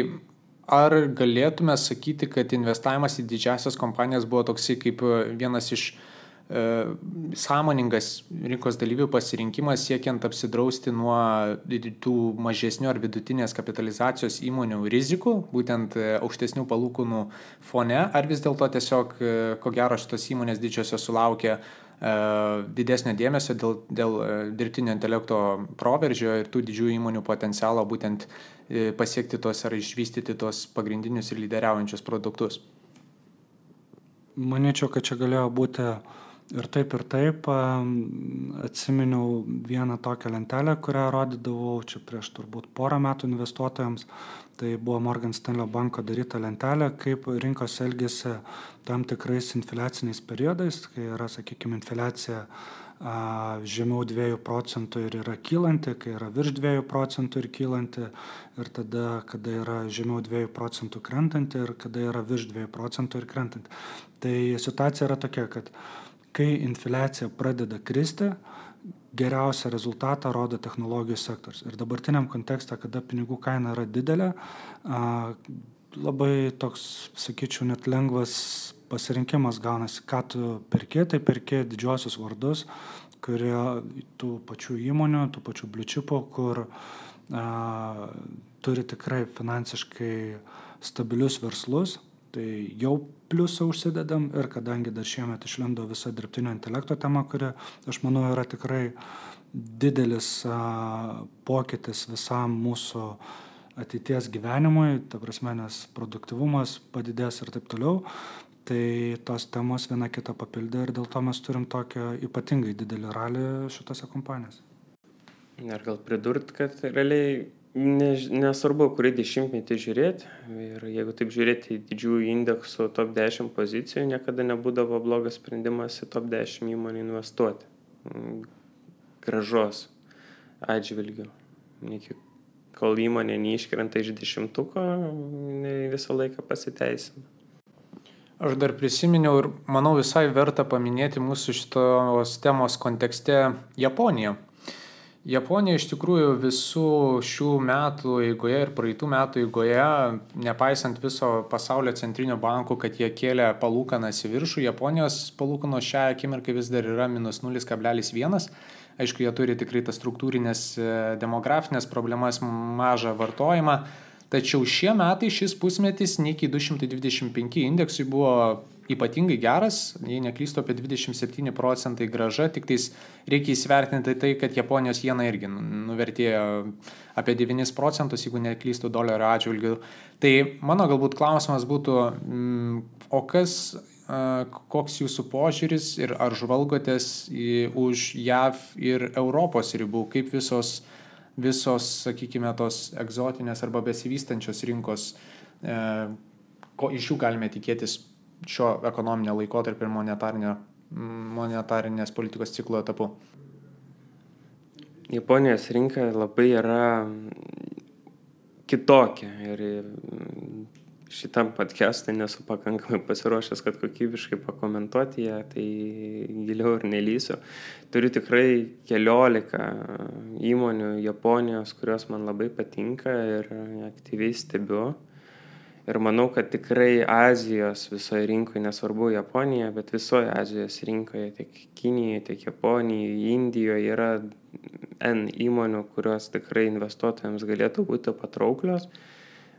ar galėtume sakyti, kad investavimas į didžiasias kompanijas buvo toksai kaip vienas iš uh, sąmoningas rinkos dalyvių pasirinkimas siekiant apsidrausti nuo tų mažesnių ar vidutinės kapitalizacijos įmonių rizikų, būtent e, aukštesnių palūkanų fone, ar vis dėlto tiesiog, e, ko gero, šitos įmonės didžiosios sulaukia didesnio dėmesio dėl, dėl dirbtinio intelekto proveržio ir tų didžiųjų įmonių potencialo būtent pasiekti tos ar išvystyti tos pagrindinius ir lyderiaujančius produktus. Manyčiau, kad čia galėjo būti uh, ir taip ir taip atsiminiau vieną tokią lentelę kurią rodydavau čia prieš turbūt porą metų investuotojams tai buvo morgan stanley banko daryta lentelė kaip rinkos elgiasi tam tikrais infliaciniais periodais kai yra sakykim infliacija žemiau 2 procentų ir yra kylanti, kai yra virš 2 procentų ir kylanti, ir tada, kada yra žemiau 2 procentų krentanti ir kada yra virš 2 procentų ir krentanti. Tai situacija yra tokia, kad kai infliacija pradeda kristi, geriausią rezultatą rodo technologijų sektorius. Ir dabartiniam kontekste, kada pinigų kaina yra didelė, labai toks, sakyčiau, net lengvas pasirinkimas gaunasi, ką tu perki, tai perki didžiosius vardus, kurie tų pačių įmonių, tų pačių bliučipų, kur a, turi tikrai finansiškai stabilius verslus, tai jau pliusą užsidedam ir kadangi dar šiemet išlindo visa dirbtinio intelekto tema, kuri, aš manau, yra tikrai didelis a, pokytis visam mūsų ateities gyvenimui, ta prasme, nes produktivumas padidės ir taip toliau, tai tos temos viena kitą papildė ir dėl to mes turim tokią ypatingai didelį ralį šitose kompanijose. Ir gal pridurt, kad realiai ne, nesvarbu, kurį dešimtmetį žiūrėti. Ir jeigu taip žiūrėti į didžiųjų indeksų top 10 pozicijų, niekada nebūdavo blogas sprendimas į top 10 įmonį investuoti. Mm, gražos atžvilgių. Iki kol įmonė neiškrenta iš dešimtuko, visą laiką pasiteisina. Aš dar prisiminiau ir manau visai verta paminėti mūsų šitos temos kontekste Japoniją. Japonija iš tikrųjų visų šių metų eigoje ir praeitų metų eigoje, nepaisant viso pasaulio centrinio bankų, kad jie kėlė palūkanas į viršų, Japonijos palūkanos šią akimirką vis dar yra minus 0,1 Aišku, jie turi tikrai tas struktūrinės e, demografinės problemas, mažą vartojimą. Tačiau šie metai, šis pusmetis, Nikkei 225 indeksui buvo ypatingai geras, jei neklystu apie 27 procentai graža, tik tais reikia įsvertinti tai, kad Japonijos jena irgi nu, nuvertėjo apie 9 procentus, jeigu neklystu dolerio atžvilgiu. Tai mano galbūt klausimas būtų, mm, o kas koks jūsų požiūris ir ar žvalgotės už JAV ir Europos ribų, kaip visos, visos, sakykime, tos egzotinės arba besivystančios rinkos, e, ko iš jų galime tikėtis šio ekonominio laikotarpio ir monetarinės politikos ciklo etapu. Japonijos rinka labai yra kitokia ir šitam podcast'e nesu pakankamai pasiruošęs, kad kokybiškai pakomentuoti ją, tai giliau ir nelysiu. Turiu tikrai keliolika įmonių Japonijos, kurios man labai patinka ir aktyviai stebiu. Ir manau, kad tikrai Azijos visoje rinkoje, nesvarbu Japonija, bet visoje Azijos rinkoje, tiek Kinijoje, tiek Japonijoje, Indijoje yra N įmonių, kurios tikrai investuotojams galėtų būti patrauklios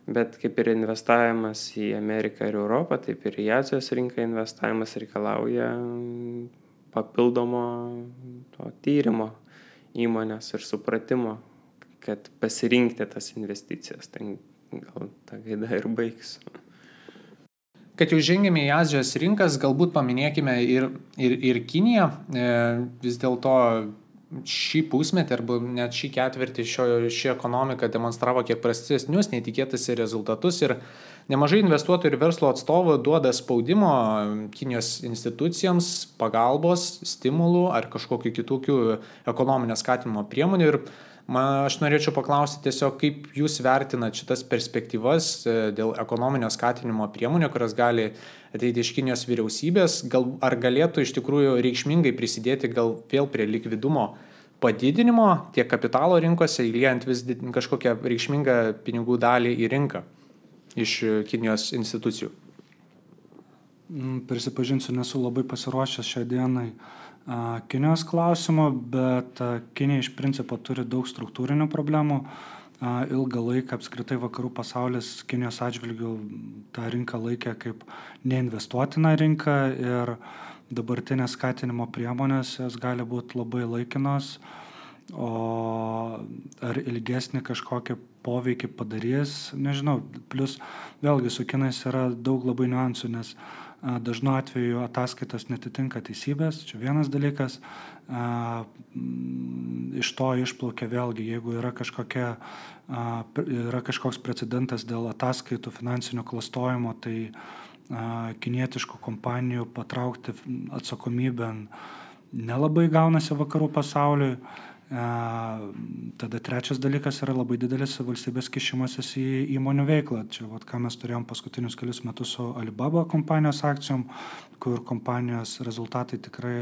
bet kaip ir investavimas į Ameriką ir Europą, taip ir į Azijos rinką investavimas reikalauja papildomo to tyrimo įmonės ir supratimo, kad pasirinkti tas investicijas. Tai gal tą gaidą ir baigsiu. Kad jau žengėme į Azijos rinkas, galbūt paminėkime ir, ir, ir Kiniją. E, vis dėlto šį pusmetį arba net šį ketvirtį šio, ši ekonomika demonstravo kiek prastesnius, neįtikėtus rezultatus ir nemažai investuotojų ir verslo atstovų duoda spaudimo Kinijos institucijoms, pagalbos, stimulų ar kažkokiu kitokiu ekonominio skatinimo priemonių. Ir man, aš norėčiau paklausti tiesiog, kaip jūs vertinat šitas perspektyvas e, dėl ekonominio skatinimo priemonių, kurias gali ateiti iš Kinijos vyriausybės, gal, ar galėtų iš tikrųjų reikšmingai prisidėti gal vėl prie likvidumo padidinimo tiek kapitalo rinkose, įliejant vis kažkokią reikšmingą pinigų dalį į rinką iš Kinijos institucijų? Mm, prisipažinsiu, nesu labai pasiruošęs šią dieną Kinijos klausimu, bet Kinija iš principo turi daug struktūrinių problemų ilgą laiką apskritai vakarų pasaulis Kinijos atžvilgių tą rinką laikė kaip neinvestuotiną rinką ir dabartinės skatinimo priemonės jos gali būti labai laikinos, o ar ilgesnį kažkokį poveikį padarys, nežinau. Plus vėlgi su kinais yra daug labai niuansų, nes dažnu atveju ataskaitos netitinka teisybės, čia vienas dalykas, iš to išplaukia vėlgi, jeigu yra, kažkokia, yra kažkoks precedentas dėl ataskaitų finansinio klastojimo, tai kinietiškų kompanijų patraukti atsakomybę nelabai gaunasi vakarų pasauliui. Tada trečias dalykas yra labai didelis valstybės kišimasis į įmonių veiklą. Čia, vat, ką mes turėjom paskutinius kelius metus su Alibaba kompanijos akcijom, kur kompanijos rezultatai tikrai,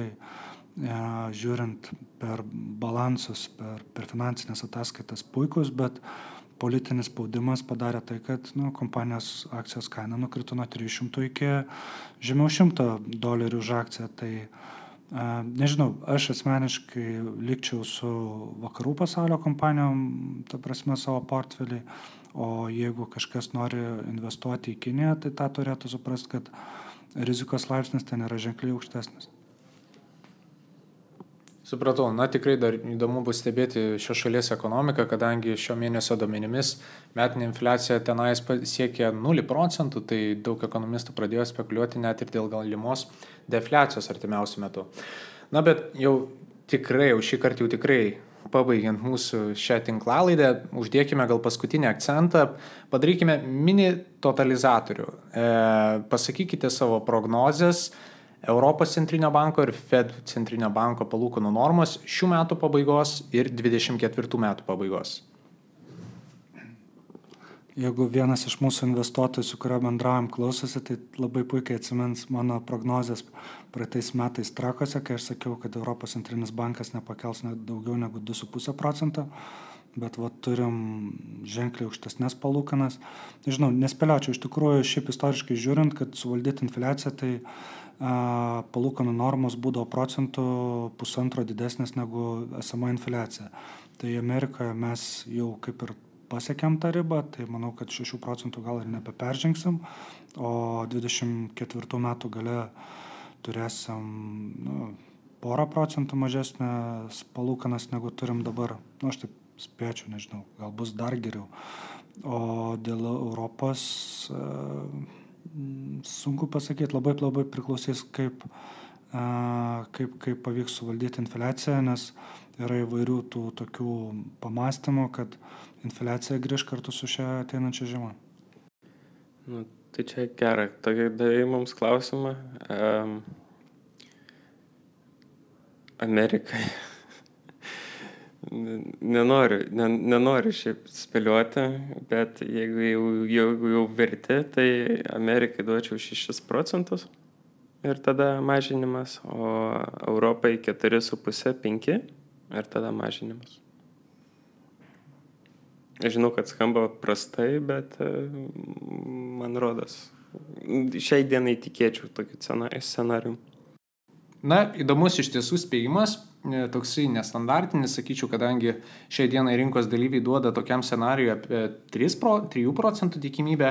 žiūrint per balansus, per, per finansinės ataskaitas puikus, bet politinis spaudimas padarė tai, kad nu, kompanijos akcijos kaina nukrito nuo 300 iki žemiau 100 dolerių už akciją. Tai, Nežinau, aš asmeniškai likčiau su vakarų pasaulio kompanijom, ta prasme, savo portfelį, o jeigu kažkas nori investuoti į Kiniją, tai tą turėtų suprasti, kad rizikos laipsnis ten yra ženkliai aukštesnis. Supratau, na tikrai dar įdomu bus stebėti šios šalies ekonomiką, kadangi šio mėnesio duomenimis metinė infliacija tenais siekia 0 procentų, tai daug ekonomistų pradėjo spekuliuoti net ir dėl galimos defliacijos artimiausių metų. Na bet jau tikrai, jau šį kartą jau tikrai pabaigiant mūsų šią tinklalaidę, uždėkime gal paskutinį akcentą, padarykime mini totalizatorių. E, pasakykite savo prognozes Europos centrinio banko ir Fed centrinio banko palūkanų normos šių metų pabaigos ir 2024 metų pabaigos. Jeigu vienas iš mūsų investuotojų, su kurio bendravom, klausosi, tai labai puikiai atsimins mano prognozijas praeitais metais trakose, kai aš sakiau, kad Europos centrinis bankas nepakels daugiau negu 2,5 procento, bet va, turim ženkliai aukštesnės palūkanas. Nežinau, nespėliačiau, iš tikrųjų, šiaip istoriškai žiūrint, kad suvaldyti infliaciją, tai palūkanų normos būdavo procentų pusantro didesnės negu esama infliacija. Tai Amerikoje mes jau kaip ir pasiekėm tą ribą, tai manau, kad 6 procentų gal ir nebeperžengsim, o 24 metų gale turėsim nu, porą procentų mažesnės palūkanas negu turim dabar. Nu, aš taip spėčiau, nežinau, gal bus dar geriau. O dėl Europos. Uh, sunku pasakyti, labai labai priklausys, kaip, kaip, kaip pavyks suvaldyti infliaciją, nes yra įvairių tų tokių pamastymų, kad infliacija grįž kartu su šia ateinančia žiema. Nu, tai čia gerai, tokia davai mums klausimą. Um, Amerikai nenoriu, nenoriu šiaip spėlioti, bet jeigu jau, jeigu jau verti, tai Amerikai duočiau 6 procentus ir tada mažinimas, o Europai 4,5-5 ir tada mažinimas. Aš žinau, kad skamba prastai, bet e, man rodas, šiai dienai tikėčiau tokiu scenariu. Na, įdomus iš tiesų spėjimas, e, toksai nestandartinis, sakyčiau, kadangi šiai dienai rinkos dalyviai duoda tokiam scenariui apie 3, pro, 3 procentų tikimybę.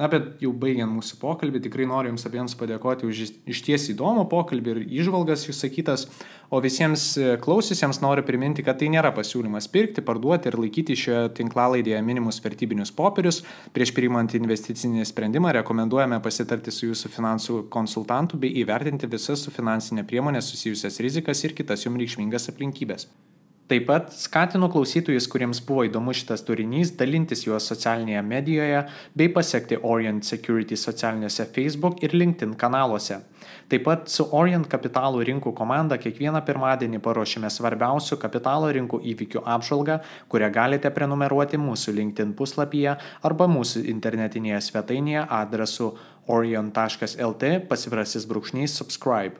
Na, bet jau baigiant mūsų pokalbį, tikrai noriu Jums abiems padėkoti už išties įdomų pokalbį ir išvalgas Jūs sakytas, o visiems e, klausysiams noriu priminti, kad tai nėra pasiūlymas pirkti, parduoti ir laikyti šioje tinklalaidėje minimus vertybinius popierius. Prieš priimant investicinį sprendimą rekomenduojame pasitarti su Jūsų finansų konsultantu bei įvertinti visas su finansinė priemonė susijusias rizikas ir kitas Jums reikšmingas aplinkybės. Taip pat skatinu klausytojus, kuriems buvo įdomus šitas turinys, dalintis juos socialinėje medijoje bei pasiekti Orient Security socialiniuose Facebook ir LinkedIn kanaluose. Taip pat su Orient kapitalų rinkų komanda kiekvieną pirmadienį paruošime svarbiausių kapitalo rinkų įvykių apžvalgą, kurią galite prenumeruoti mūsų LinkedIn puslapyje arba mūsų internetinėje svetainėje adresu orient.lt pasvirasis brūkšnys subscribe.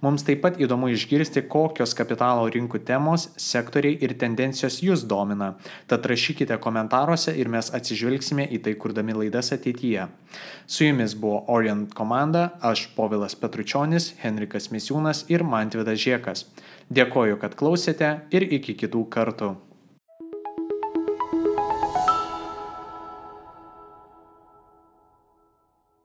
Mums taip pat įdomu išgirsti, kokios kapitalo rinkų temos, sektoriai ir tendencijos jūs domina. Tad rašykite komentaruose ir mes atsižvelgsime į tai, kurdami laidas ateityje. Su jumis buvo Orient komanda, aš Povilas Petručionis, Henrikas Misiūnas ir Mantvidas Žiekas. Dėkoju, kad klausėte ir iki kitų kartų.